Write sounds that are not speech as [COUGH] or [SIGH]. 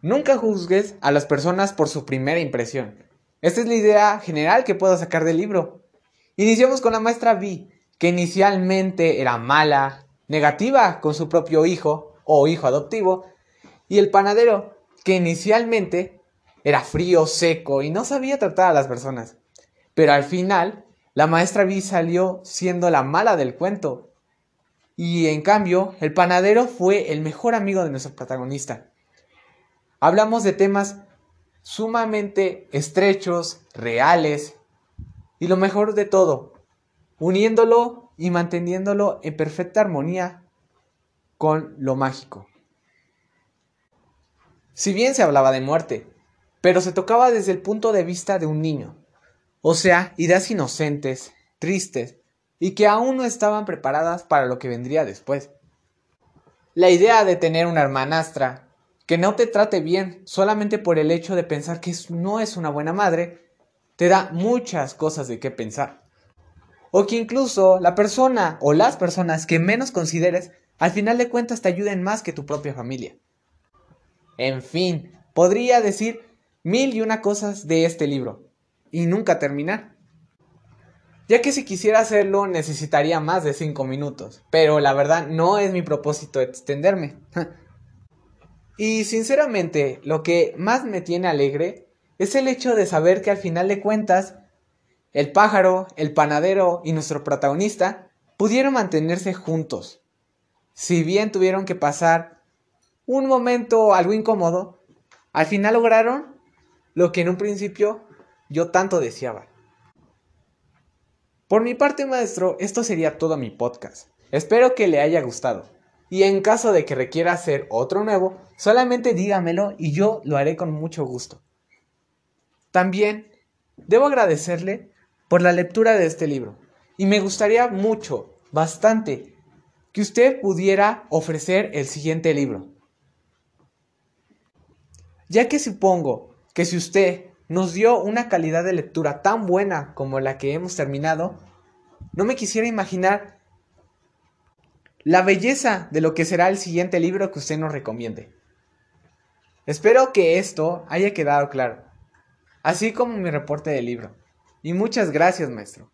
Nunca juzgues a las personas por su primera impresión. Esta es la idea general que puedo sacar del libro. Iniciamos con la maestra Vi, que inicialmente era mala, negativa con su propio hijo o hijo adoptivo, y el panadero, que inicialmente era frío, seco y no sabía tratar a las personas. Pero al final, la maestra Vi salió siendo la mala del cuento. Y en cambio, el panadero fue el mejor amigo de nuestro protagonista. Hablamos de temas sumamente estrechos, reales, y lo mejor de todo, uniéndolo y manteniéndolo en perfecta armonía con lo mágico. Si bien se hablaba de muerte, pero se tocaba desde el punto de vista de un niño, o sea, ideas inocentes, tristes, y que aún no estaban preparadas para lo que vendría después. La idea de tener una hermanastra que no te trate bien solamente por el hecho de pensar que no es una buena madre, te da muchas cosas de qué pensar. O que incluso la persona o las personas que menos consideres, al final de cuentas te ayuden más que tu propia familia. En fin, podría decir mil y una cosas de este libro, y nunca terminar. Ya que si quisiera hacerlo necesitaría más de 5 minutos, pero la verdad no es mi propósito extenderme. [LAUGHS] y sinceramente, lo que más me tiene alegre es el hecho de saber que al final de cuentas, el pájaro, el panadero y nuestro protagonista pudieron mantenerse juntos. Si bien tuvieron que pasar un momento algo incómodo, al final lograron lo que en un principio yo tanto deseaba. Por mi parte, maestro, esto sería todo mi podcast. Espero que le haya gustado. Y en caso de que requiera hacer otro nuevo, solamente dígamelo y yo lo haré con mucho gusto. También debo agradecerle por la lectura de este libro. Y me gustaría mucho, bastante, que usted pudiera ofrecer el siguiente libro. Ya que supongo que si usted nos dio una calidad de lectura tan buena como la que hemos terminado, no me quisiera imaginar la belleza de lo que será el siguiente libro que usted nos recomiende. Espero que esto haya quedado claro, así como mi reporte del libro. Y muchas gracias, maestro.